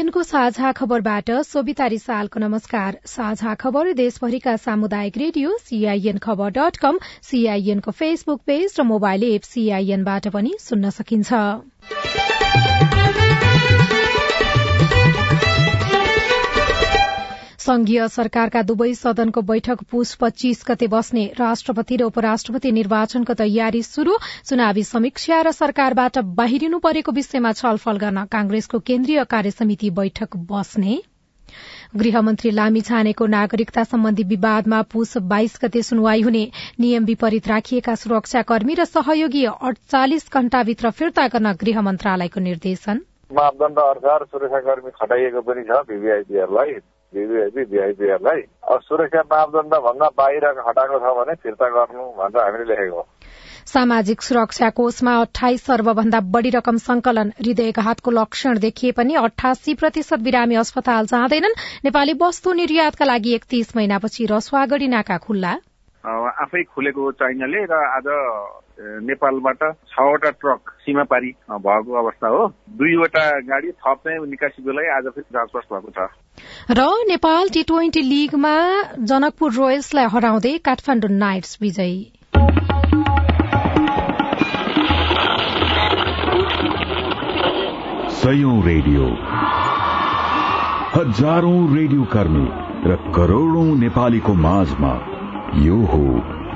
सीआईएनको साझा खबरबाट सोभिता रिसालको नमस्कार। साझा खबर देशभरिका सामुदायिक radio CIN Khabar dot com सीआईएनको फेसबुक पेज र मोबाइल एप सीआईएनबाट पनि सुन्न सकिन्छ। संघीय सरकारका दुवै सदनको बैठक पुष पच्चीस गते बस्ने राष्ट्रपति र उपराष्ट्रपति निर्वाचनको तयारी शुरू चुनावी समीक्षा र सरकारबाट बाहिरिनु परेको विषयमा छलफल गर्न कांग्रेसको केन्द्रीय कार्यसमिति बैठक बस्ने। गृहमन्त्री लामी छानेको नागरिकता सम्बन्धी विवादमा पुष बाइस गते सुनवाई हुने नियम विपरीत राखिएका सुरक्षाकर्मी र सहयोगी अडचालिस घण्टाभित्र फिर्ता गर्न गृह मन्त्रालयको निर्देशन। मापदण्ड अनुसार सुरक्षाकर्मी खटाइएको पनि छ भिभिआइपीहरूलाई। भिभिआइपी भिआइपीहरूलाई अब सुरक्षा मापदण्ड भन्दा बाहिर हटाएको छ भने फिर्ता गर्नु भनेर हामीले लेखेको सामाजिक सुरक्षा कोषमा अठाइस अर्बभन्दा बढ़ी रकम संकलन हृदयघातको लक्षण देखिए पनि अठासी प्रतिशत बिरामी अस्पताल जाँदैनन्। नेपाली वस्तु निर्यातका लागि एकतीस महिनापछि रसुवागढ़ी नाका खुल्ला। आफै खुलेको चाइनाले र आज नेपालबाट छवटा ट्रक सीमा पारी भएको अवस्था हो। दुईवटा गाडी थप चाहिँ निकासीको लागि आज फेरि जाँचवास भएको छ। र नेपाल टी ट्वेन्टी लीगमा जनकपुर रोयल्सलाई हराउँदै काठमाडौँ नाइट्स विजयी। सयौं रेडियो। हजारौं रेडियो कर्मी र करोड़ौं नेपालीको माझमा यो हो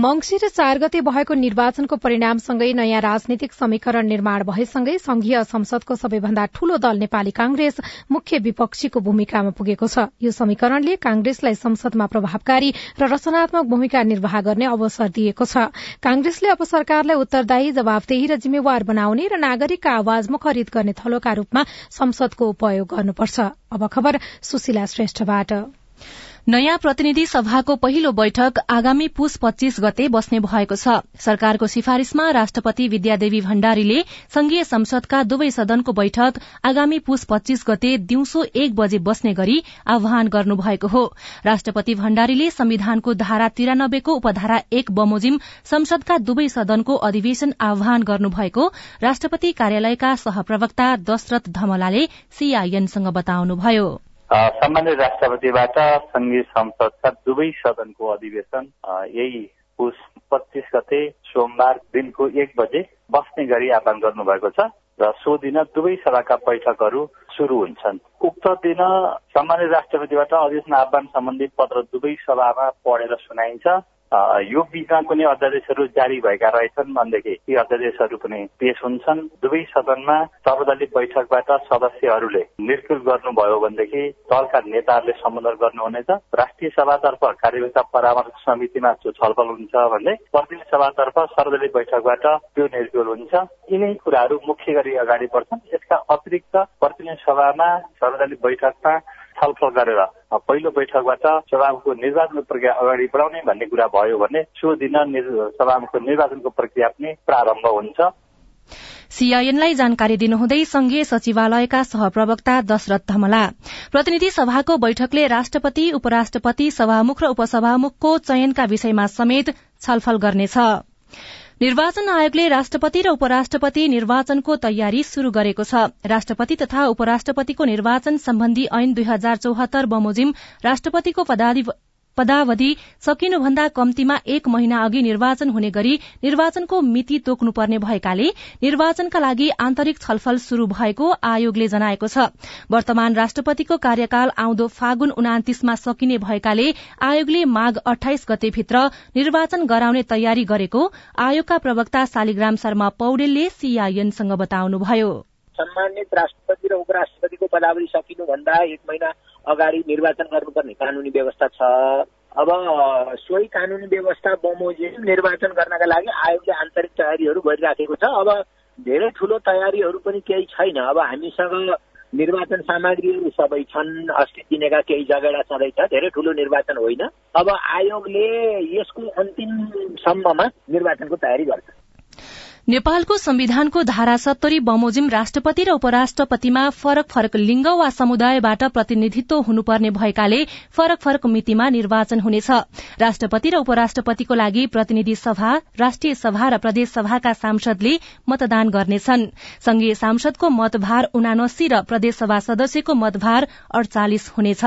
मंगिर चार गते भएको निर्वाचनको परिणामसँगै नयाँ राजनीतिक समीकरण निर्माण भएसँगै संघीय संसदको सबैभन्दा ठूलो दल नेपाली कांग्रेस मुख्य विपक्षीको भूमिकामा पुगेको छ। यो समीकरणले कांग्रेसलाई संसदमा प्रभावकारी र रचनात्मक भूमिका निर्वाह गर्ने अवसर दिएको छ। कांग्रेसले अब सरकारलाई उत्तरदायी जवाबदेही र जिम्मेवार बनाउने र नागरिकका आवाज मुखरित गर्ने थलोका रूपमा संसदको उपयोग गर्नुपर्छ। नयाँ प्रतिनिधि सभाको पहिलो बैठक आगामी पुष पच्चीस गते बस्ने भएको छ। सरकारको सिफारिशमा राष्ट्रपति विद्यादेवी भण्डारीले संघीय संसदका दुवै सदनको बैठक आगामी पुष पच्चीस गते दिउँसो एक बजे बस्ने गरी आह्वान गर्नुभएको हो। राष्ट्रपति भण्डारीले संविधानको धारा तिरानब्बेको उपधारा एक बमोजिम संसदका दुवै सदनको अधिवेशन आह्वान गर्नुभएको राष्ट्रपति कार्यालयका सहप्रवक्ता दशरथ धमलाले सीआईएनसँग बताउनुभयो। सामान्य राष्ट्रपतिबाट संघीय संसदका दुवै सदनको अधिवेशन यही पुस पच्चिस गते सोमबार दिनको एक बजे बस्ने गरी आह्वान गर्नुभएको छ र सो दिन दुवै सभाका बैठकहरू सुरु हुन्छन्। उक्त दिन सामान्य राष्ट्रपतिबाट अधिवेशन आह्वान सम्बन्धी पत्र दुवै सभामा पढेर सुनाइन्छ। यो बिचमा कुनै अध्यादेशहरू जारी भएका रहेछन् भनेदेखि ती अध्यादेशहरू पनि पेश हुन्छन्। दुवै सदनमा सर्वदलीय बैठकबाट सदस्यहरूले निर्कुल गर्नुभयो भनेदेखि दलका नेताहरूले सम्बोधन गर्नुहुनेछ। राष्ट्रिय सभातर्फ कार्यकर्ता परामर्श समितिमा छलफल हुन्छ भने प्रतिनिधि सभातर्फ सर्वदलीय बैठकबाट त्यो निर्कुल हुन्छ। यिनै कुराहरू मुख्य गरी अगाडि बढ्छन्। यसका अतिरिक्त प्रतिनिधि सभामा सर्वदलीय बैठकमा छलफल गरेर पहिलो बैठकबाट सभामुखको निर्वाचनको प्रक्रिया अगाडि बढाउने भन्ने कुरा भयो भने सो दिन सभामुखको निर्वाचनको प्रक्रिया पनि प्रारम्भ हुन्छ। सीआईएनलाई जानकारी दिनुहुँदै संघीय सचिवालयका सहप्रवक्ता दशरथ धमला प्रतिनिधि सभाको बैठकले राष्ट्रपति उपराष्ट्रपति सभामुख र उपसभामुखको चयनका विषयमा समेत छलफल गर्नेछ। निर्वाचन आयोगले राष्ट्रपति र उपराष्ट्रपति निर्वाचनको तयारी शुरू गरेको छ। राष्ट्रपति तथा उपराष्ट्रपतिको निर्वाचन सम्बन्धी ऐन दुई हजार चौहत्तर बमोजिम राष्ट्रपतिको पदावधि सकिनुभन्दा कम्तीमा एक महिना अघि निर्वाचन हुने गरी निर्वाचनको मिति तोक्नुपर्ने भएकाले निर्वाचनका लागि आन्तरिक छलफल शुरू भएको आयोगले जनाएको छ। वर्तमान राष्ट्रपतिको कार्यकाल आउँदो फागुन उनातिसमा सकिने भएकाले आयोगले माघ अठाइस गतेभित्र निर्वाचन गराउने तयारी गरेको आयोगका प्रवक्ता शालिग्राम शर्मा पौडेलले सीआईएनसँग बताउनुभयो। सम्मानित राष्ट्रपति र उपराष्ट्रपतिको पदावधि सकिनुभन्दा एक महिना अगाडि निर्वाचन गर्नुपर्ने कानुनी व्यवस्था छ। अब सोही कानुनी व्यवस्था बमोजिम निर्वाचन गर्नका लागि आयोगले आन्तरिक तयारीहरू गरिराखेको छ। अब धेरै ठुलो तयारीहरू पनि केही छैन। अब हामीसँग निर्वाचन सामग्रीहरू सबै छन्। अस्ति दिनेका केही जगेडा छँदैछ धेरै ठुलो निर्वाचन होइन। अब आयोगले यसको अन्तिमसम्ममा निर्वाचनको तयारी गर्छ। नेपालको संविधानको धारा सत्तरी बमोजिम राष्ट्रपति र उपराष्ट्रपतिमा फरक फरक लिंग वा समुदायबाट प्रतिनिधित्व हुनुपर्ने भएकाले फरक फरक मितिमा निर्वाचन हुनेछ। राष्ट्रपति र उपराष्ट्रपतिको लागि प्रतिनिधि सभा राष्ट्रिय सभा र प्रदेश सभाका सांसदले मतदान गर्नेछन्। संघीय सांसदको मतभार उनासी र प्रदेशसभा सदस्यको मतभार अड़चालिस हुनेछ।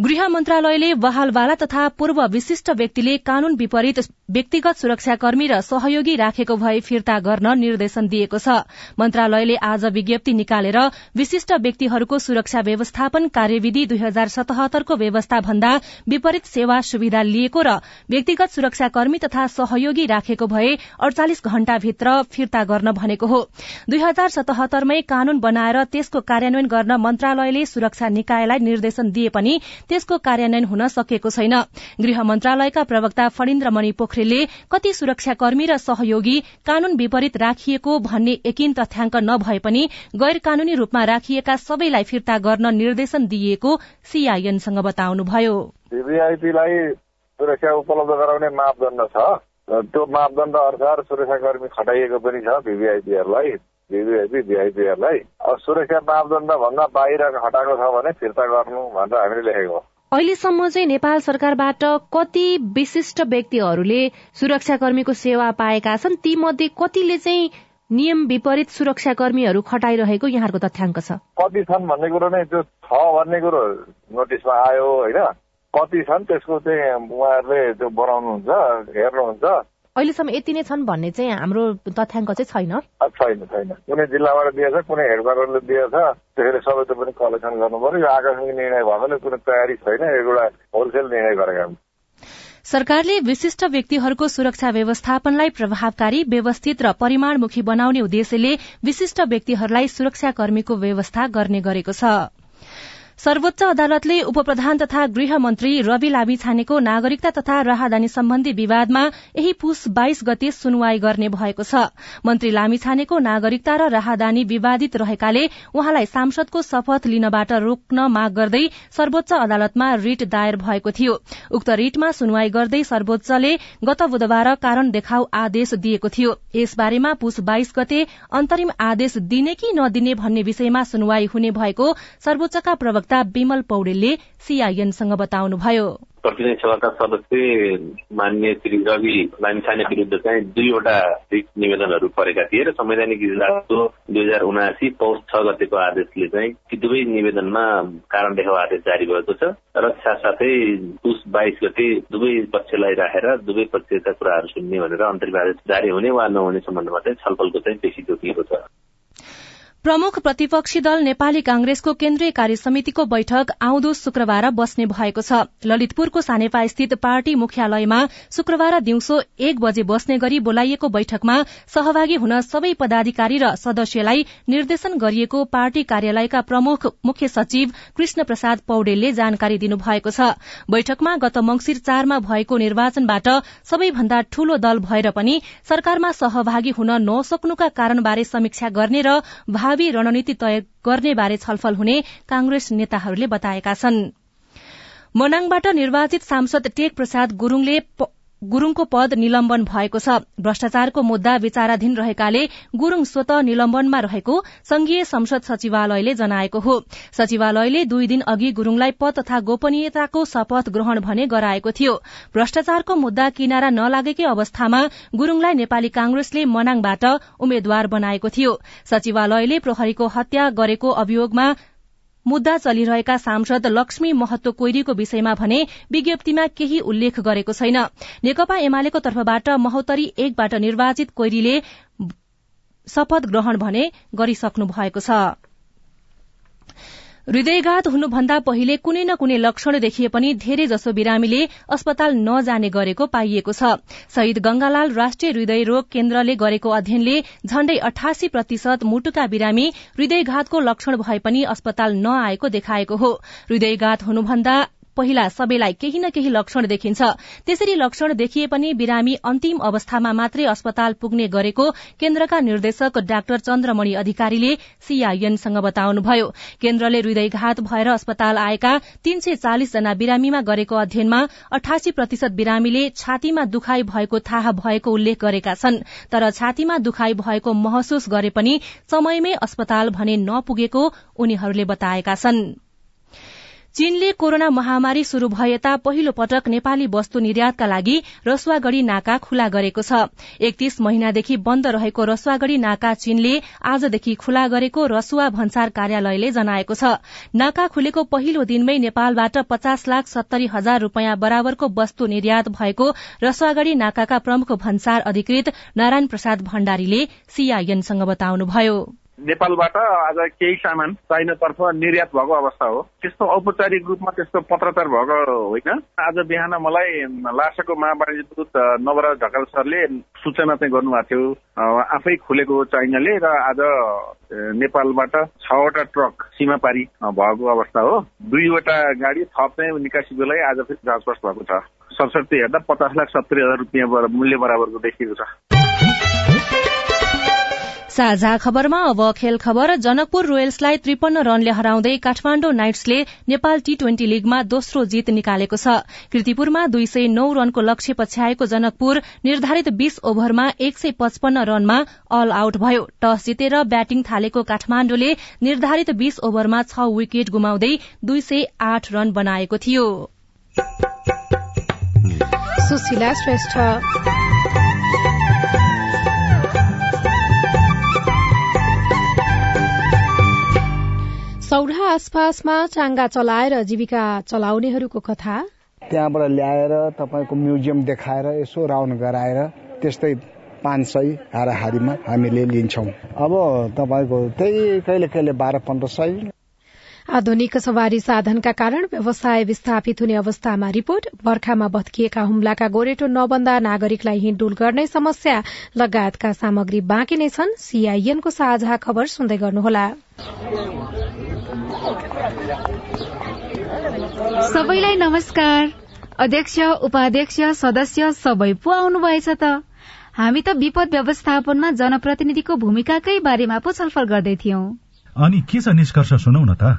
गृह मन्त्रालयले बहालवाला तथा पूर्व विशिष्ट व्यक्तिले कानून विपरीत व्यक्तिगत सुरक्षाकर्मी र सहयोगी राखेको भए फिर्ता गर्न निर्देशन दिएको छ। मन्त्रालयले आज विज्ञप्ति निकालेर विशिष्ट व्यक्तिहरूको सुरक्षा व्यवस्थापन कार्यविधि दुई हजार सतहत्तरको व्यवस्था भन्दा विपरीत सेवा सुविधा लिएको र व्यक्तिगत सुरक्षाकर्मी तथा सहयोगी राखेको भए अड़चालिस घण्टाभित्र फिर्ता गर्न भनेको हो। दुई हजार सतहत्तरमै कानून बनाएर त्यसको कार्यान्वयन गर्न मन्त्रालयले सुरक्षा निकायलाई निर्देशन दिए पनि त्यसको कार्यान्वयन हुन सकेको छैन। गृह मन्त्रालयका प्रवक्ता फणिन्द्रमणि पोखरेलले कति सुरक्षाकर्मी र सहयोगी कानून विपरीत राखिएको भन्ने यकिन तथ्याङ्क नभए पनि गैर कानूनी रूपमा राखिएका सबैलाई फिर्ता गर्न निर्देशन दिइएको सीआईएनसँग बताउनुभयो। सुरक्षा उपलब्ध गराउने मापदण्ड छ। त्यो मापदण्ड अनुसार सुरक्षाकर्मी खटाइएको पनि छ भिभिआइपीहरूलाई भिआइपीहरूलाई सुरक्षा मापदण्ड भन्दा बाहिर हटाएको छ भने फिर्ता गर्नु भनेर हामीले लेखेको हो। अहिलेसम्म चाहिँ नेपाल सरकारबाट कति विशिष्ट व्यक्तिहरूले सुरक्षाकर्मीको सेवा पाएका छन् ती मध्ये कतिले चाहिँ नियम विपरीत सुरक्षाकर्मीहरू खटाइरहेको यहाँहरूको तथ्याङ्क छ? कति छन् भन्ने कुरो नै त्यो छ भन्ने कुरो नोटिसमा आयो होइन। कति छन् त्यसको चाहिँ उहाँहरूले त्यो बनाउनुहुन्छ हेर्नुहुन्छ। अहिलेसम्म यति नै छन् भन्ने चाहिँ हाम्रो तथ्याङ्क चाहिँ छैन? छैन छैन। कुनै जिल्लाबाट दिएछ कुनै हेडक्वार्टरले दिएछ त्यसरी सबैले पनि कलेक्सन गर्नु पर्यो यो आकस्मिक निर्णय भएकोले कुनै तयारी छैन एउटा होलसेल निर्णय गरेका सरकारले विशिष्ट व्यक्तिहरूको सुरक्षा व्यवस्थापनलाई प्रभावकारी व्यवस्थित र परिमाणमुखी बनाउने उद्देश्यले विशिष्ट व्यक्तिहरूलाई सुरक्षाकर्मीको व्यवस्था गर्ने गरेको छ। सर्वोच्च अदालतले उपप्रधान तथा गृह मन्त्री रवि लामी छानेको नागरिकता तथा राहदानी सम्बन्धी विवादमा यही पुष बाइस गते सुनवाई गर्ने भएको छ। मन्त्री लामी छानेको नागरिकता र राहदानी विवादित रहेकाले उहाँलाई सांसदको शपथ लिनबाट रोक्न माग गर्दै सर्वोच्च अदालतमा रिट दायर भएको थियो। उक्त रिटमा सुनवाई गर्दै सर्वोच्चले गत बुधबार कारण देखाउ आदेश दिएको थियो। यसबारेमा पुष बाइस गते अन्तरिम आदेश दिने कि नदिने भन्ने विषयमा सुनवाई हुने भएको सर्वोच्चका प्रवक्ता प्रवक्ता विमल पौडेलले सीआईएनसँग बताउनुभयो। प्रतिनिधि सभाका सदस्य मान्य श्री रवि लामिछाने विरूद्ध चाहिँ दुईवटा निवेदनहरू परेका थिए र संवैधानिक इजलासको दुई हजार उनासी पौष छ गतेको आदेशले चाहिँ ती दुवै निवेदनमा कारण देखाउ आदेश जारी भएको छ र साथसाथै पुष बाइस गते दुवै पक्षलाई राखेर दुवै पक्षका कुराहरू सुन्ने भनेर अन्तरिम आदेश जारी हुने वा नहुने सम्बन्धमा चाहिँ छलफलको चाहिँ पेशी तोकिएको छ। प्रमुख प्रतिपक्षी दल नेपाली कांग्रेसको केन्द्रीय कार्य समितिको बैठक आउँदो शुक्रबार बस्ने भएको छ। ललितपुरको सानेपा स्थित पार्टी मुख्यालयमा शुक्रबार दिउँसो एक बजे बस्ने गरी बोलाइएको बैठकमा सहभागी हुन सबै पदाधिकारी र सदस्यलाई निर्देशन गरिएको पार्टी कार्यालयका प्रमुख मुख्य सचिव कृष्ण प्रसाद पौडेलले जानकारी दिनुभएको छ। बैठकमा गत मंगिर चारमा भएको निर्वाचनबाट सबैभन्दा ठूलो दल भएर पनि सरकारमा सहभागी हुन नसक्नुका कारणबारे समीक्षा गर्ने र भावी रणनीति तय गर्ने बारे छलफल हुने कांग्रेस नेताहरूले बताएका छन्। मनाङबाट निर्वाचित सांसद टेक प्रसाद गुरूङले गुरूङको पद निलम्बन भएको छ। भ्रष्टाचारको मुद्दा विचाराधीन रहेकाले गुरूङ स्वत निलम्बनमा रहेको संघीय संसद सचिवालयले जनाएको हो। सचिवालयले दुई दिन अघि गुरूङलाई पद तथा गोपनीयताको शपथ ग्रहण भने गराएको थियो। भ्रष्टाचारको मुद्दा किनारा नलागेकै अवस्थामा गुरूङलाई नेपाली कांग्रेसले मनाङबाट उम्मेद्वार बनाएको थियो। सचिवालयले प्रहरीको हत्या गरेको अभियोगमा मुद्दा चलिरहेका सांसद लक्ष्मी महत्व कोइरीको विषयमा भने विज्ञप्तिमा केही उल्लेख गरेको छैन। नेकपा एमालेको तर्फबाट महोत्तरी एकबाट निर्वाचित कोइरीले शपथ ग्रहण भने गरिसक्नु भएको छ। हृदयघात हुनुभन्दा पहिले कुनै न कुनै लक्षण देखिए पनि धेरै जसो बिरामीले अस्पताल नजाने गरेको पाइएको छ। शहीद गंगालाल राष्ट्रिय हृदय रोग केन्द्रले गरेको अध्ययनले झण्डै अठासी प्रतिशत मुटुका बिरामी हृदयघातको लक्षण भए पनि अस्पताल नआएको देखाएको हो। हृदयघात हुनुभन्दा पहिला सबैलाई केही न केही लक्षण देखिन्छ। त्यसरी लक्षण देखिए पनि बिरामी अन्तिम अवस्थामा मात्रै अस्पताल पुग्ने गरेको केन्द्रका निर्देशक डाक्टर चन्द्रमणि अधिकारीले सीआईएनसँग बताउनुभयो। केन्द्रले हृदयघात भएर अस्पताल आएका तीन सय चालिस जना बिरामीमा गरेको अध्ययनमा अठासी प्रतिशत बिरामीले छातीमा दुखाई भएको थाहा भएको उल्लेख गरेका छन्। तर छातीमा दुखाई भएको महसुस गरे पनि समयमै अस्पताल भने नपुगेको उनीहरूले बताएका छन्। चीनले कोरोना महामारी शुरू भए यता पहिलो पटक नेपाली वस्तु निर्यातका लागि रसुवागढ़ी नाका खुला गरेको छ। एकतीस महिनादेखि बन्द रहेको रसुवागढ़ी नाका चीनले आजदेखि खुला गरेको रसुवा भन्सार कार्यालयले जनाएको छ। नाका खुलेको पहिलो दिनमै नेपालबाट पचास लाख सत्तरी हजार रूपियाँ बराबरको वस्तु निर्यात भएको रसुवागढ़ी नाकाका प्रमुख भन्सार अधिकृत नारायण प्रसाद भण्डारीले सीआईएनसँग बताउनुभयो। नेपालबाट आज केही सामान चाइनातर्फ निर्यात भएको अवस्था हो। त्यस्तो औपचारिक रूपमा त्यस्तो पत्रचार भएको होइन। आज बिहान मलाई लासाको महावाणिज्य दूत नवराज ढकाल सरले सूचना चाहिँ गर्नुभएको थियो। आफै खुलेको चाइनाले र आज नेपालबाट छवटा ट्रक सीमा पारी भएको अवस्था हो। दुईवटा गाडी थप चाहिँ निकासीको लागि आज फेरि जाँचबस भएको छ। सरसर्ती हेर्दा पचास लाख सत्तरी हजार रुपियाँ मूल्य बराबरको देखिएको छ। साझा खबरमा अब खेल खबर। जनकपुर रोयल्सलाई त्रिपन्न रनले हराउँदै काठमाण्डु नाइट्सले नेपाल टी ट्वेन्टी लीगमा दोस्रो जीत निकालेको छ। कृतिपुरमा दुई सय नौ रनको लक्ष्य पछ्याएको जनकपुर निर्धारित बीस ओभरमा एक सय पचपन्न रनमा अल आउट भयो। टस जितेर ब्याटिङ थालेको काठमाण्डुले निर्धारित बीस ओभरमा छ विकेट गुमाउँदै दुई सय आठ रन बनाएको थियो। सौरा आसपासमा चाङ्गा चलाएर जीविका चलाउनेहरूको कथा। त्यहाँबाट ल्याएर तपाईँको म्युजियम देखाएर यसो राउन्ड गराएर त्यस्तै पाँच सय हाराहारीमा हामीले लिन्छौँ। अब तपाईँको त्यही कहिले कहिले बाह्र पन्ध्र सय आधुनिक सवारी साधनका कारण व्यवसाय विस्थापित हुने अवस्थामा रिपोर्ट। बर्खामा भत्किएका हुम्लाका गोरेटो नबन्दा नागरिकलाई हिँडुल गर्ने समस्या। लगायतका सामग्री बाँकी नै छन्। सीआईएनको साझा खबर सुन्दै गर्नुहोला। सबैलाई नमस्कार। अध्यक्ष उपाध्यक्ष सदस्य सबै पो आउनुभएछ त? हामी त विपद व्यवस्थापनमा जनप्रतिनिधिको भूमिकाकै बारेमा पो छलफल गर्दै थियौं। अनि के छ निष्कर्ष सुनौ न त?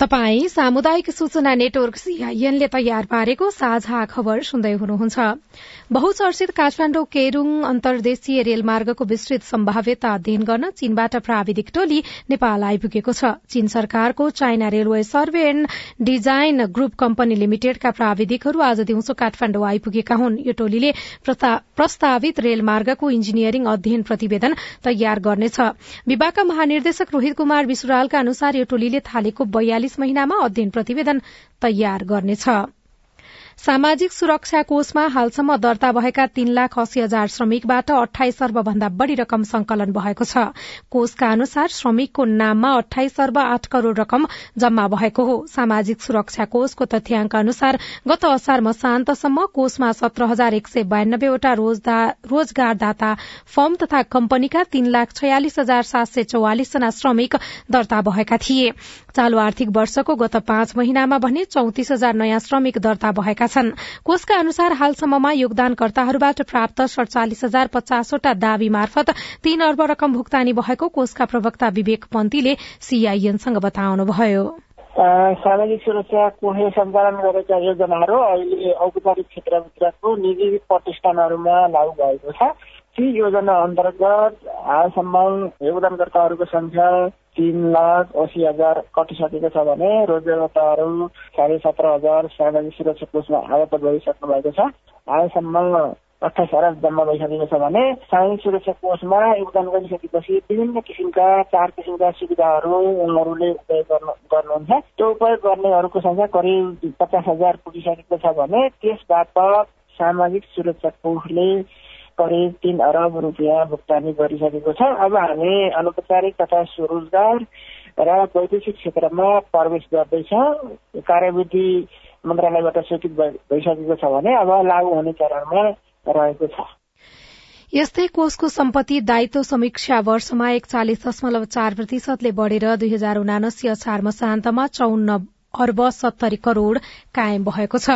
तपाई सामुदायिक सूचना नेटवर्क सीआईएनले तयार पारेको साझा खबर सुन्दै हुनुहुन्छ। बहुचर्चित काठमाण्डु केरूङ अन्तर्देशीय रेलमार्गको विस्तृत सम्भाव्यता अध्ययन गर्न चीनबाट प्राविधिक टोली नेपाल आइपुगेको छ। चीन सरकारको China railway survey and design group company लिमिटेडका प्राविधिकहरू आज दिउँसो काठमाण्डु आइपुगेका हुन्। यो टोलीले प्रस्तावित रेलमार्गको इन्जिनियरिङ अध्ययन प्रतिवेदन तयार गर्नेछ। विभागका महानिर्देशक रोहित कुमार विश्रालका अनुसार यो टोलीले थालेको बयालिस महिनामा अध्ययन प्रतिवेदन तयार गर्नेछ। सामाजिक सुरक्षा कोषमा हालसम्म दर्ता भएका तीन लाख अस्सी हजार श्रमिकबाट अठाइस अर्ब भन्दा बढ़ी रकम संकलन भएको छ। कोषका अनुसार श्रमिकको नाममा अठाइस अर्ब आठ करोड़ रकम जम्मा भएको हो। सामाजिक सुरक्षा कोषको तथ्याङ्क अनुसार गत असार मसान्तसम्म कोषमा सत्र हजार एक सय बयानब्बेवटा रोजगारदाता फर्म तथा कम्पनीका तीन लाख छयालिस हजार सात सय चौवालिस जना श्रमिक दर्ता भएका थिए। चालू आर्थिक वर्षको गत पाँच महिनामा भने चौतिस हजार नयाँ श्रमिक दर्ता भएका छन्। कोषका अनुसार हालसम्ममा योगदानकर्ताहरूबाट प्राप्त सड़चालिस हजार पचासवटा दावी मार्फत तीन अर्ब रकम भुक्तानी भएको कोषका प्रवक्ता विवेक पन्तीले सीआईएनसँग बताउनुभयो। सामाजिक सुरक्षा कोषले सञ्चालन गरेका योजनाहरू अहिले औपचारिक क्षेत्रभित्रको निजी प्रतिष्ठानहरूमा लागू भएको छ। ती योजना अन्तर्गत हालसम्म योगदानकर्ताहरूको संख्या तिन लाख असी हजार कटिसकेको छ भने रोजगारकर्ताहरू साढे सत्र हजार सामाजिक सुरक्षा कोषमा आगत भइसक्नु भएको छ। हालसम्म अठाइस हजार जम्मा भइसकेको छ भने सामाजिक सुरक्षा कोषमा योगदान गरिसकेपछि विभिन्न किसिमका चार किसिमका सुविधाहरू उनीहरूले उपयोग गर्नुहुन्छ। त्यो उपयोग गर्नेहरूको संख्या करिब पचास हजार पुगिसकेको छ भने त्यसबाट सामाजिक सुरक्षा कोषले करिब तीन अरब रुपियाँ भुक्तानी गरिसकेको छ। अब हामी अनौपचारिक तथा स्वरोजगार र वैदेशिक क्षेत्रमा प्रवेश गर्दैछौँ। कार्यविधि मन्त्रालयबाट स्वीकृत भइसकेको छ भने अब लागू हुने चरणमा रहेको छ। यस्तै कोषको सम्पत्ति दायित्व समीक्षा वर्षमा एकचालिस दशमलव चार प्रतिशतले बढ़ेर दुई हजार उनासी असार मसान्तमा चौन्न अर्ब सत्तरी करोड़ कायम भएको छ।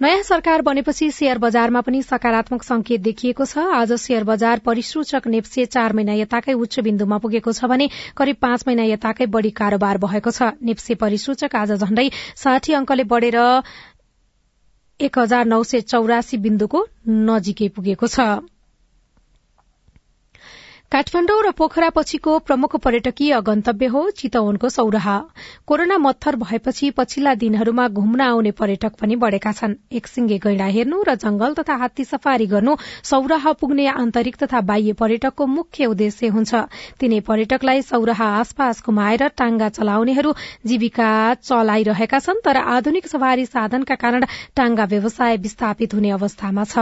नयाँ सरकार बनेपछि शेयर बजारमा पनि सकारात्मक संकेत देखिएको छ। आज शेयर बजार परिसूचक नेप्से चार महिना यताकै उच्च बिन्दुमा पुगेको छ भने करिब पाँच महिना यताकै बढ़ी कारोबार भएको छ। नेप्से परिसूचक आज झण्डै साठी अंकले बढ़ेर एक हजार नौ सय चौरासी बिन्दुको नजिकै पुगेको छ। काठमाण्डु र पोखरा पछिको प्रमुख पर्यटकीय गन्तव्य हो चितवनको सौराहा। कोरोना मत्थर भएपछि पछिल्ला दिनहरूमा घुम्न आउने पर्यटक पनि बढ़ेका छन्। एकसिंगे गैंडा हेर्नु र जंगल तथा हात्ती सफारी गर्नु सौराहा पुग्ने आन्तरिक तथा बाह्य पर्यटकको मुख्य उद्देश्य हुन्छ। तिनै पर्यटकलाई सौराहा आसपास घुमाएर टाङ्गा चलाउनेहरू जीविका चलाइरहेका छन् तर आधुनिक सवारी साधनका कारण टाङ्गा व्यवसाय विस्थापित हुने अवस्थामा छ।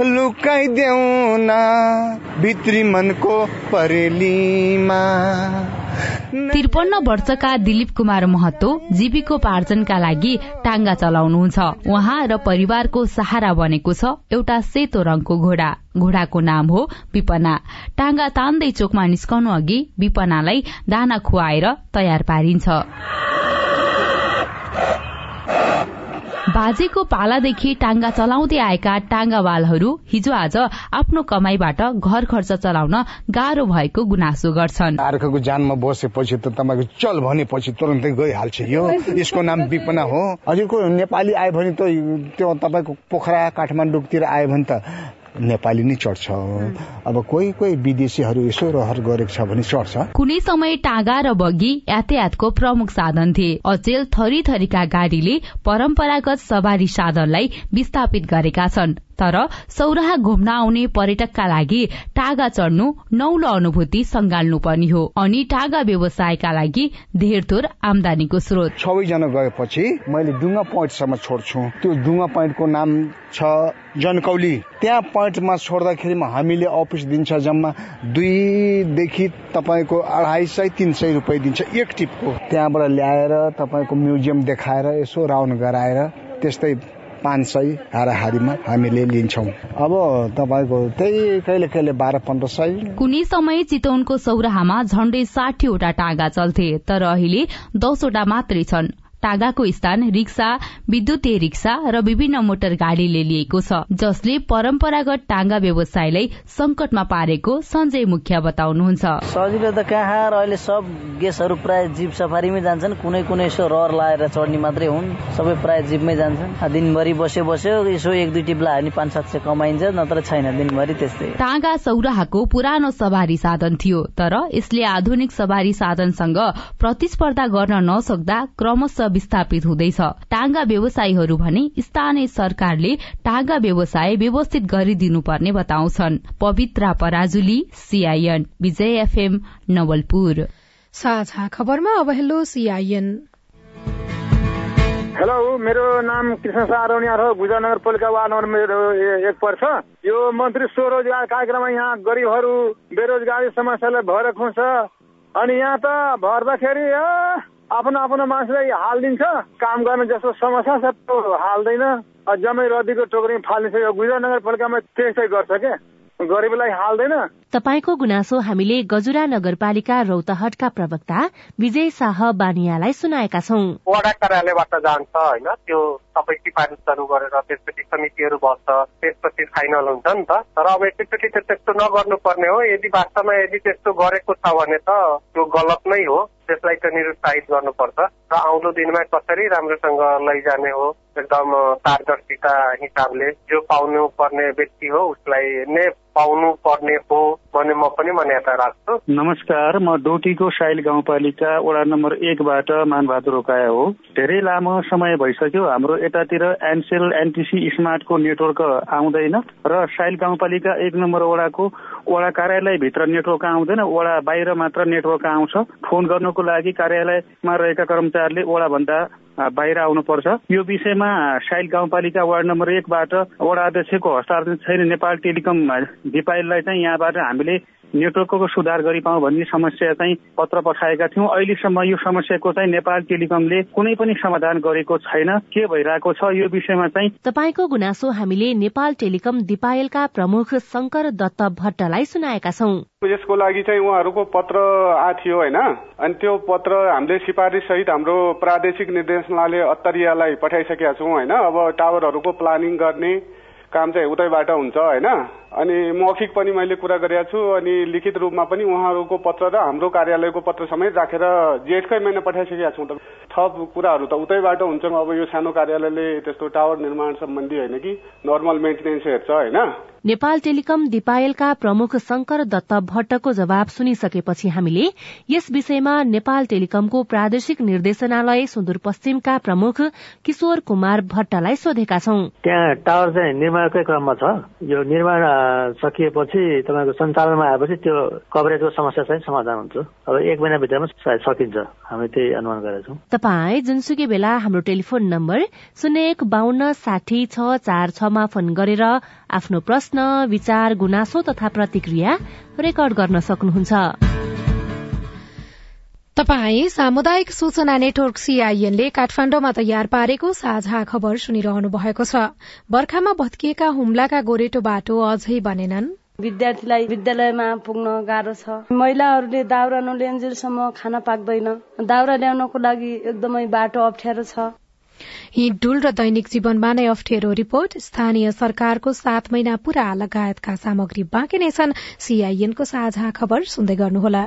लुकाइदेऊ न भित्री मनको परेलीमा। त्रिपन्न वर्षका दिलीप कुमार महतो जीविकोपार्जनका लागि टाङ्गा चलाउनुहुन्छ। उहाँ र परिवारको सहारा बनेको छ एउटा सेतो रंगको घोडा। घोडाको नाम हो विपना। टाङ्गा तान्दै चोकमा निस्कनु अघि विपनालाई दाना खुवाएर तयार पारिन्छ। बाजेको पालादेखि टाङ्गा चलाउँदै आएका टाङ्गावालहरू हिजो आज आफ्नो कमाईबाट घर खर्च चलाउन गाह्रो भएको गुनासो गर्छन्। अर्कोको जानमा बसेपछि त तपाईँको चल भनेपछि तुरन्तै गइहाल्छ यो। यसको नाम विपना हो। हजुरको नेपाली आयो भने त त्यो तपाईँको पोखरा काठमाडौँतिर आयो भने त नेपाली नै चढ्छ। अब कोही कोही विदेशीहरू यसो रहर गरेको छ भने चढ्छ। कुनै समय टाँगा र बगी यातायातको प्रमुख साधन थिए। अचेल थरी थरीका गाडीले परम्परागत सवारी साधनलाई विस्थापित गरेका छन्। तर सौराहा घुम्न आउने पर्यटकका लागि टागा चढ्नु नौलो अनुभूति संगाल्नु पर्ने हो। अनि टागा व्यवसायका लागि धेर थोर आमदानीको स्रोत। सबैजना गएपछि मैले डुङ्गा पोइन्टसम्म छोड्छु। त्यो डुङ्गा पोइन्टको नाम छ जनकौली। त्यहाँ पोइन्टमा छोड्दाखेरि हामीले अफिस दिन्छ जम्मा दुईदेखि तपाईँको अढाई सय तिन सय रुपियाँ दिन्छ एक टिपको। त्यहाँबाट ल्याएर तपाईँको म्युजियम देखाएर यसो राउन्ड गराएर त्यस्तै पाँच सय हाराहारीमा हामीले लिन्छौँ। अब तपाईँको त्यही कहिले कहिले बाह्र पन्ध्र सय। कुनै समय चितवनको सौराहामा झण्डै साठीवटा टागा चल्थे तर अहिले दसवटा मात्रै छन्। टागाको स्थान रिक्सा विद्युतीय रिक्सा र विभिन्न मोटर गाड़ीले लिएको छ जसले परम्परागत टाँगा व्यवसायलाई संकटमा पारेको सञ्जय मुखिया बताउनुहुन्छ। सजिलो त कहाँ अहिले सब गेसहरू प्राय जीप सफारीमै जान्छन् कुनै कुनै यसो रहर लाएर चढ्ने मात्रै हुन् सबै प्राय जीपमै जान्छन्। दिनभरि बस्यो बस्यो यसो एक दुई टिप्ला नि पाँच सात सय कमाइन्छ नत्र छैन दिनभरि त्यस्तै। टाँगा सौराहाको पुरानो सवारी साधन थियो तर यसले आधुनिक सवारी साधनसँग प्रतिस्पर्धा गर्न नसक्दा क्रमशः विस्थापित हुँदैछ। टाँगा व्यवसायीहरू भने स्थानीय सरकारले टाँगा व्यवसाय व्यवस्थित गरिदिनुपर्ने बताउँछन्। Pavitra Parajuli CIN Vijay FM Nawalpur. साझा खबरमा अब हेलो सीआईएन हेलो मेरो नाम कृष्ण सारोनिया हो गुजर नगरपालिका वार्ड नम्बर मेरो एक पर्छ। यो मन्त्री स्वरोजगार कार्यक्रममा यहाँ गरिबहरू बेरोजगारी समस्यालाई भएर खुन्छ अनि यहाँ त भर्दाखेरि आफ्नो आफ्नो मान्छेलाई हालिदिन्छ काम गर्ने जस्तो समस्या छ त्यो हाल्दैन। जम्मै रदीको टोकरी फालिदिन्छ यो गुजरात नगरपालिकामा त्यस्तै गर्छ क्या गरिबलाई हाल्दैन। तपाईँको गुनासो हामीले गजुरा नगरपालिका रौतहटका प्रवक्ता विजय शाह बानियालाई सुनाएका छौं। वडा कार्यालयबाट जान्छ होइन? त्यो सबै सिफारिसहरू गरेर त्यसपछि समितिहरू बस्छ त्यसपछि फाइनल हुन्छ नि त। तर अब एकैचोटि त त्यस्तो नगर्नु पर्ने हो। यदि वास्तवमा यदि त्यस्तो गरेको छ भने त त्यो गलत नै हो। त्यसलाई त निरुत्साहित गर्नुपर्छ। र आउँदो दिनमा कसरी राम्रोसँग लैजाने हो एकदम पारदर्शिता हिसाबले जो पाउनु पर्ने व्यक्ति हो उसलाई नै पाउनु पर्ने हो। भन्ने म पनि मान्यता राख्छु। नमस्कार म डोटीको साइल गाउँपालिका वडा नम्बर एकबाट मानबहादुर रोकाया हो। धेरै लामो समय भइसक्यो हाम्रो यतातिर एनसेल एनटिसी स्मार्टको नेटवर्क आउँदैन र साइल गाउँपालिका एक नम्बर वडाको वडा कार्यालयभित्र नेटवर्क आउँदैन वडा बाहिर मात्र नेटवर्क आउँछ। फोन गर्नको लागि कार्यालयमा रहेका कर्मचारीले वडाभन्दा बाहिर आउनुपर्छ। यो विषयमा साइल गाउँपालिका वार्ड नम्बर एकबाट वडा अध्यक्षको हस्ताक्षर छैन। नेपाल टेलिकम दिपाइललाई चाहिँ यहाँबाट हामीले नेटवर्कको सुधार गरिपाउँ भन्ने समस्या चाहिँ पत्र पठाएका थियौँ। अहिलेसम्म यो समस्याको चाहिँ नेपाल टेलिकमले कुनै पनि समाधान गरेको छैन। के भइरहेको छ यो विषयमा चाहिँ तपाईँको गुनासो हामीले नेपाल टेलिकम दिपायलका प्रमुख शंकर दत्त भट्टलाई सुनाएका छौं। यसको लागि चाहिँ उहाँहरूको पत्र आथ्यो होइन। अनि त्यो पत्र हामीले सिफारिस सहित हाम्रो प्रादेशिक निर्देशनालय अत्तरियालाई पठाइसकेका छौँ होइन। अब टावरहरूको प्लानिङ गर्ने काम चाहिँ उतैबाट हुन्छ होइन। अनि मौखिक पनि मैले कुरा गरेका छु अनि लिखित रूपमा पनि उहाँहरूको पत्र र हाम्रो कार्यालयको पत्र समेत राखेर जेठकै महिना पठाइसकेका छौँ त। थप कुराहरू त उतैबाट हुन्छ। अब यो सानो कार्यालयले त्यस्तो टावर निर्माण सम्बन्धी होइन कि नर्मल मेन्टेनेन्स हेर्छ होइन। नेपाल टेलिकम दिपायलका प्रमुख शंकर दत्त भट्टको जवाब सुनिसकेपछि हामीले यस विषयमा नेपाल टेलिकमको प्रादेशिक निर्देशनालय सुदूरपश्चिमका प्रमुख किशोर कुमार भट्टलाई सोधेका छौं। त्यहाँ टावर चाहिँ निर्माणकै क्रममा छ। यो निर्माण सकिएपछि तपाईँको सञ्चालनमा आएपछि त्यो कभरेजको समस्या चाहिँ समाधान हुन्छ। अब एक महिनाभित्रमा सायद सकिन्छ। हामी त्यही अनुमान गरेका छौँ तपाईँ जुनसुकै बेला हाम्रो टेलिफोन नम्बर शून्य एक बान्न साठी छ चार छमा फोन गरेर आफ्नो प्रश्न विचार गुनासो तथा प्रतिक्रिया रेकर्ड गर्न सक्नुहुन्छ। तपाई सामुदायिक सूचना नेटवर्क सीआईएनले काठमाण्डुमा तयार पारेको साझा खबर सुनिरहनु भएको छ। बर्खामा भत्किएका हुम्लाका गोरेटो बाटो अझै बनेनन्। विद्यार्थीलाई विद्यालयमा पुग्न गाह्रो छ। महिलाहरूले दाउरा नल्याउन्जेलसम्म खाना पाक्दैन। दाउरा ल्याउनको लागि एकदमै बाटो अप्ठ्यारो छ। हिँडुल र दैनिक जीवनमा नै अप्ठ्यारो रिपोर्ट। स्थानीय सरकारको सात महिना पूरा लगायतका सामग्री बाँकी नै छन्। सीआईएनको साझा खबर सुन्दै गर्नुहोला।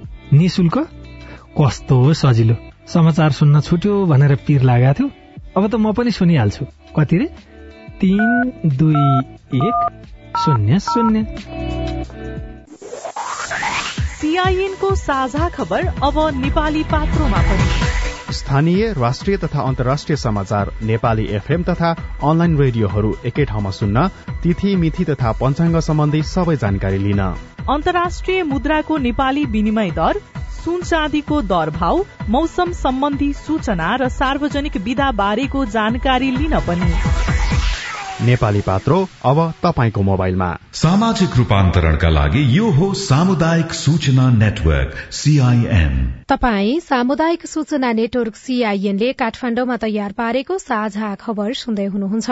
निशुल्क कस्तो सजिलो। समाचार सुन्न छुट्यो भनेर पिर लागेको थियो। अब त म पनि सुनिहाल्छु। कति रे? तिन दुई एक शून्य शून्य। सीआईएनको साझा खबर अब नेपाली पात्रोमा पनि। स्थानीय राष्ट्रिय तथा अन्तर्राष्ट्रिय समाचार नेपाली एफएम तथा अनलाइन रेडियोहरू एकै ठाउँमा सुन्न तिथि मिथि तथा पञ्चाङ्ग सम्बन्धी सबै जानकारी लिन। अन्तर्राष्ट्रिय मुद्राको नेपाली विनिमय दर सुन चाँदीको दर भाव मौसम सम्बन्धी सूचना र सार्वजनिक विधा बारेको जानकारी लिन पनि। नेपाली पात्रो अब तपाईँको मोबाइलमा। सामाजिक रूपान्तरणका लागि यो हो सामुदायिक सूचना नेटवर्क सीआईएन तपाई सामुदायिक सूचना नेटवर्क सीआईएनले काठमाडौँमा तयार पारेको साझा खबर सुन्दै हुनुहुन्छ।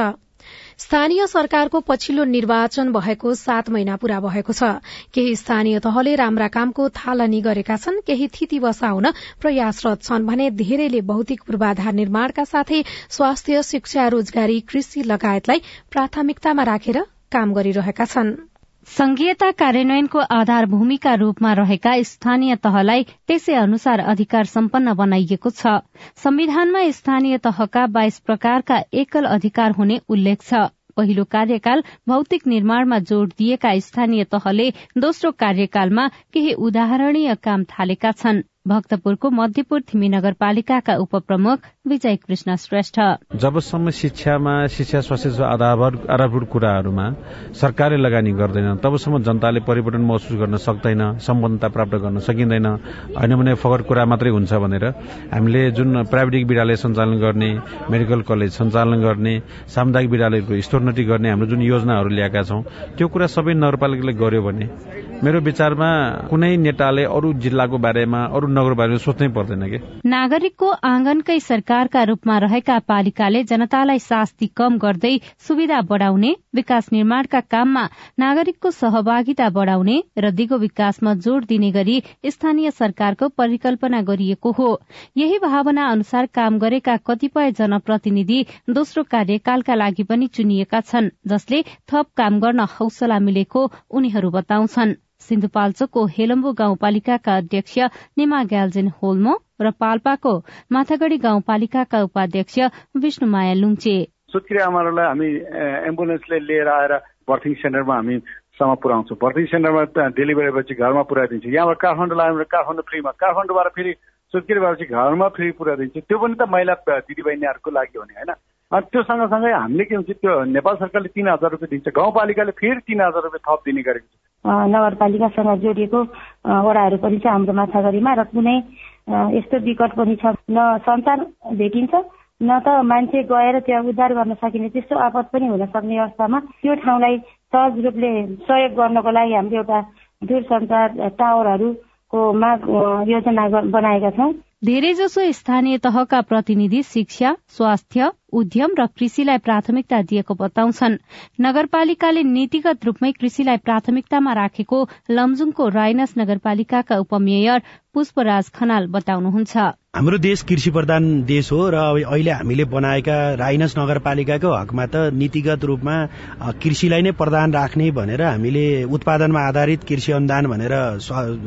स्थानीय सरकारको पछिल्लो निर्वाचन भएको सात महिना पूरा भएको छ। केही स्थानीय तहले राम्रा कामको थालनी गरेका छन् केही थिति बसाउन प्रयासरत छन् भने धेरैले भौतिक पूर्वाधार निर्माणका साथै स्वास्थ्य शिक्षा रोजगारी कृषि लगायतलाई प्राथमिकतामा राखेर काम गरिरहेका छनृ। संघीयता कार्यान्वयनको आधार भूमिका रूपमा रहेका स्थानीय तहलाई त्यसै अनुसार अधिकार सम्पन्न बनाइएको छ। संविधानमा स्थानीय तहका बाइस प्रकारका एकल अधिकार हुने उल्लेख छ। पहिलो कार्यकाल भौतिक निर्माणमा जोड़ दिएका स्थानीय तहले दोस्रो कार्यकालमा केही उदाहरणीय काम थालेका छन्। भक्तपुरको मध्यपुर थिमी नगरपालिकाका उपप्रमुख विजय कृष्ण श्रेष्ठ। जबसम्म शिक्षामा शिक्षा स्वास्थ्य आधारभूत कुराहरूमा सरकारले लगानी गर्दैन तबसम्म जनताले परिवर्तन महसुस गर्न सक्दैन सम्बन्धता प्राप्त गर्न सकिँदैन। होइन भने फकर कुरा मात्रै हुन्छ भनेर हामीले जुन प्राविधिक विद्यालय सञ्चालन गर्ने मेडिकल कलेज सञ्चालन गर्ने सामुदायिक विद्यालयको स्तरोन्नति गर्ने हाम्रो जुन योजनाहरू ल्याएका छौँ त्यो कुरा सबै नगरपालिकाले गर्यो भने मेरो विचारमा कुनै नेताले अरू जिल्लाको बारेमा अरू नगर बारेमा सोच्नै पर्दैन कि? नागरिकको आँगनकै सरकारका रूपमा रहेका पालिकाले जनतालाई शास्ति कम गर्दै सुविधा बढ़ाउने विकास निर्माणका काममा नागरिकको सहभागिता बढ़ाउने र दिगो विकासमा जोड़ दिने गरी स्थानीय सरकारको परिकल्पना गरिएको हो। यही भावना अनुसार काम गरेका कतिपय जनप्रतिनिधि दोस्रो कार्यकालका लागि पनि चुनिएका छन् जसले थप काम गर्न हौसला मिलेको उनीहरू बताउँछन्। सिन्धुपाल्चोकको हेलम्बु गाउँपालिकाका अध्यक्ष निमा ग्याल्जेन होल्मो र पाल्पाको माथागढ़ी गाउँपालिकाका उपाध्यक्ष विष्णुमाया लुङचे आमाहरूलाई हामी एम्बुलेन्सले लिएर आएर बर्थिङ सेन्टरमा हामी सम्म पुऱ्याउँछौँ। बर्थिङ सेन्टरमा डेलिभरी भएपछि घरमा पुऱ्याइदिन्छु। यहाँबाट काठमाडौँ भने काठमाडौँ फ्रीमा। काठमाडौँबाट फेरि सुत्केरी भएपछि घरमा फ्री पुऱ्याइदिन्छु। त्यो पनि त महिला दिदीबहिनीहरूको लागि हो नि होइन? अनि त्यो सँगसँगै हामीले के हुन्छ त्यो नेपाल सरकारले तिन हजार रुपियाँ दिन्छ। गाउँपालिकाले फेरि तिन हजार रुपियाँ थप दिने गरेको छ। नगरपालिकासँग जोडिएको वडाहरू पनि छ हाम्रो माछागढीमा र कुनै यस्तो विकट पनि छ। न सञ्चार भेटिन्छ न त मान्छे गएर त्यहाँ उद्धार गर्न सकिने त्यस्तो आपत पनि हुन सक्ने अवस्थामा त्यो ठाउँलाई सहज रूपले सहयोग गर्नको लागि हामीले एउटा दूरसञ्चार टावरहरूको माग योजना बनाएका छौँ। धेरैजसो स्थानीय तहका प्रतिनिधि शिक्षा स्वास्थ्य उद्यम र कृषिलाई प्राथमिकता दिएको बताउँछन्। नगरपालिकाले नीतिगत रूपमै कृषिलाई प्राथमिकतामा राखेको लमजुङको राइनस नगरपालिकाका उपमेयर पुष्पराज खनाल बताउनुहुन्छ। हाम्रो देश कृषि प्रधान देश हो र अहिले हामीले बनाएका राइनस नगरपालिकाको हकमा त नीतिगत रूपमा कृषिलाई नै प्रधान राख्ने भनेर हामीले उत्पादनमा आधारित कृषि अनुदान भनेर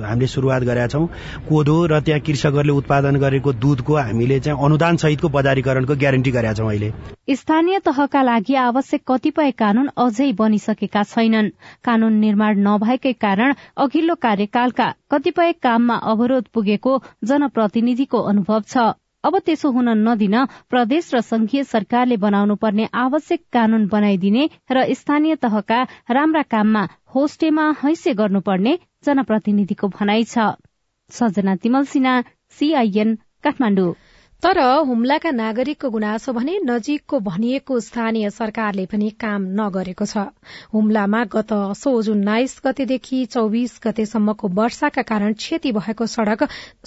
हामीले शुरूआत गरेका छौँ। कोदो र त्यहाँ कृषकहरूले उत्पादन गरेको दुधको हामीले चाहिँ अनुदान सहितको बजारीकरणको ग्यारेन्टी गरेका छौँ अहिले। स्थानीय तहका लागि आवश्यक कतिपय कानून अझै बनिसकेका छैनन्। कानून निर्माण नभएकै कारण अघिल्लो कार्यकालका कतिपय काममा अवरोध पुगेको जनप्रतिनिधिको अनुभव छ। अब त्यसो हुन नदिन प्रदेश र संघीय सरकारले बनाउनु पर्ने आवश्यक कानून बनाइदिने र स्थानीय तहका राम्रा काममा होस्टेमा हैसे गर्नुपर्ने जनप्रतिनिधिको भनाइ छ। सजना तिमल सीआईएन तर हुम्लाका नागरिकको गुनासो भने नजिकको भनिएको स्थानीय सरकारले पनि काम नगरेको छ। हुम्लामा गत असोज उन्नाइस गतेदेखि चौविस गतेसम्मको वर्षाका कारण क्षति भएको सड़क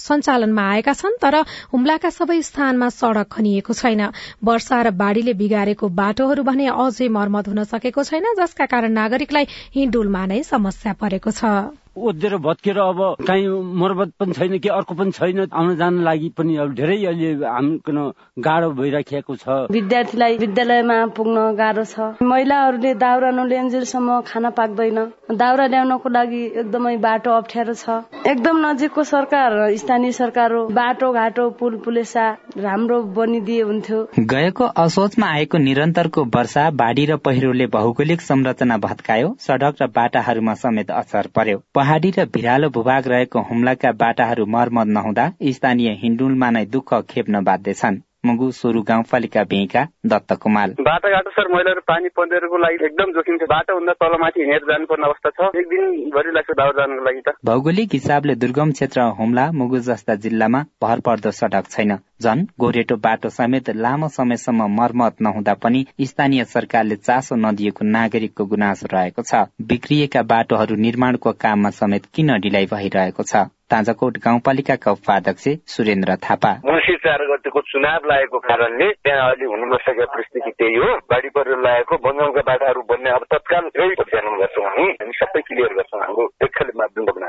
सञ्चालनमा आएका छन् तर हुम्लाका सबै स्थानमा सड़क खनिएको छैन। वर्षा र बाढ़ीले बिगारेको बाटोहरू भने अझै मर्मत हुन सकेको छैन जसका कारण नागरिकलाई हिँडुलमा नै समस्या परेको छ। ओध्येर भत्केर अब काहीँ मर्मत पनि छैन कि अर्को पनि छैन आउन जान लागि पनि अब धेरै अहिले हामीकन गाह्रो भइराखेको छ। विद्यार्थीलाई विद्यालयमा पुग्न गाह्रो छ। महिलाहरूले दाउरा नल्यान्जेलसम्म खाना पाक्दैन। दाउरा ल्याउनको लागि एकदमै बाटो अप्ठ्यारो छ। एकदम नजिकको सरकार स्थानीय सरकार हो। बाटो घाटो पुल पुलेसा राम्रो बनिदिए हुन्थ्यो। गएको असोजमा आएको निरन्तरको वर्षा बाढ़ी र पहिरोले भौगोलिक संरचना भत्कायो। सड़क र बाटाहरूमा समेत असर पर्यो। पहाड़ी र भिरालो भूभाग रहेको हुम्लाका बाटाहरू मर्मत नहुँदा स्थानीय हिन्डुलमा नै दुःख खेप्न बाध्य छन्। मुगु सोरु गाउँपालिका भेका दत्त कुमाल बाटोघाटो सर मैलाहरू पानी पन्देरको लागि एकदम जोखिम छ बाटोभन्दा तलमाथि हिँडेर जानुपर्ने अवस्था छ। एक दिनभरि लाग्छ दाउर जानको लागि त। भौगोलिक हिसाबले दुर्गम क्षेत्र हुम्ला मुगु जस्ता जिल्लामा भर पर्दो सड़क छैन। झन गोरेटो बाटो समेत लामो समयसम्म मर्मत नहुँदा पनि स्थानीय सरकारले चासो नदिएको नागरिकको गुनासो रहेको छ। बिग्रिएका बाटोहरू निर्माणको काममा समेत किन ढिलाइ भइरहेको छ? ताजाकोट गाउँपालिकाका उपाध्यक्ष सुरेन्द्र थापा। मुन्सी चार गतिको चुनाव लागेको कारणले त्यहाँ अहिले हुन नसकेको परिस्थिति त्यही हो। बाढी पहिरो लागेको बन्जाउका बाटाहरू बन्ने अब तत्काल ध्यान गर्छौँ हामी। हामी सबै क्लियर गर्छौँ हाम्रो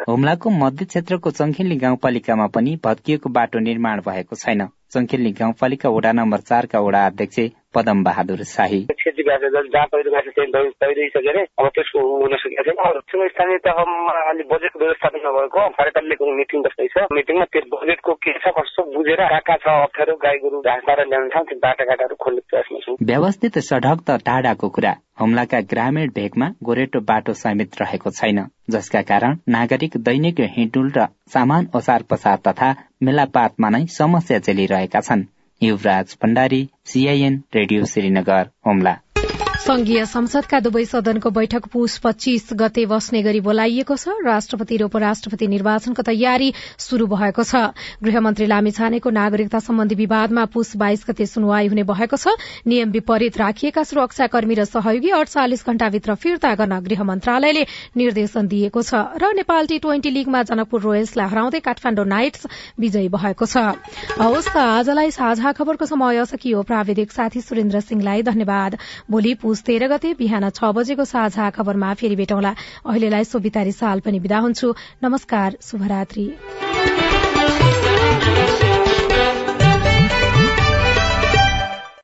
हुम्लाको मध्य क्षेत्रको चङ्खिल्ली गाउँपालिकामा पनि भत्किएको बाटो निर्माण भएको छैन। चङ्खिल्ली गाउँपालिका वडा नम्बर चारका वडा अध्यक्ष पदम बहादुर शाही। खेती भएको छ जहाँ पहिरो गएको चाहिँ तैरिसक्यो अरे अब त्यसको हुन सकेको छैन अब स्थानीय तहमा अलि बजेट व्यवस्थापन नभएको सरकारले मिटिङ बस्दैछ मिटिङमा त्यो बजेटको के छ कस्तो बुझेर कहाँ कहाँ छ अप्ठ्यारो गाई गोरु घाँस पाएर ल्याउनु छ त्यो बाटाघाटाहरू खोल्ने प्रयासमा छौँ व्यवस्थित सडक त टाढाको कुरा। हुम्लाका ग्रामीण भेगमा गोरेटो बाटो समेत रहेको छैन जसका कारण नागरिक दैनिक हिँडुल र सामान ओसार पसार तथा मेलापातमा नै समस्या चलिरहेका छन्। युवराज भण्डारी सीआईएन रेडियो श्रीनगर हुम्ला संघीय संसदका दुवै सदनको बैठक पुष पच्चीस गते बस्ने गरी बोलाइएको छ। राष्ट्रपति र उपराष्ट्रपति निर्वाचनको तयारी शुरू भएको छ। गृहमन्त्री लामी छानेको नागरिकता सम्बन्धी विवादमा पुष बाइस गते सुनवाई हुने भएको छ। नियम विपरीत राखिएका सुरक्षाकर्मी र सहयोगी अडचालिस घण्टाभित्र फिर्ता गर्न गृह मन्त्रालयले निर्देशन दिएको छ। र नेपाल टी ट्वेन्टी लीगमा जनकपुर रोयल्सलाई हराउँदै काठमाण्डु नाइट्स विजयी भएको छ। आजलाई साझा खबरको समय सकियो प्राविधिक साथी सुरेन्द्र सिंहलाई धन्यवाद। भोलि पुष तेह्र गते बिहान छ बजेको साझा खबरमा फेरि भेटौँला। अहिलेलाई सोभितारी साल पनि विदा हुन्छु। नमस्कार शुभरात्री।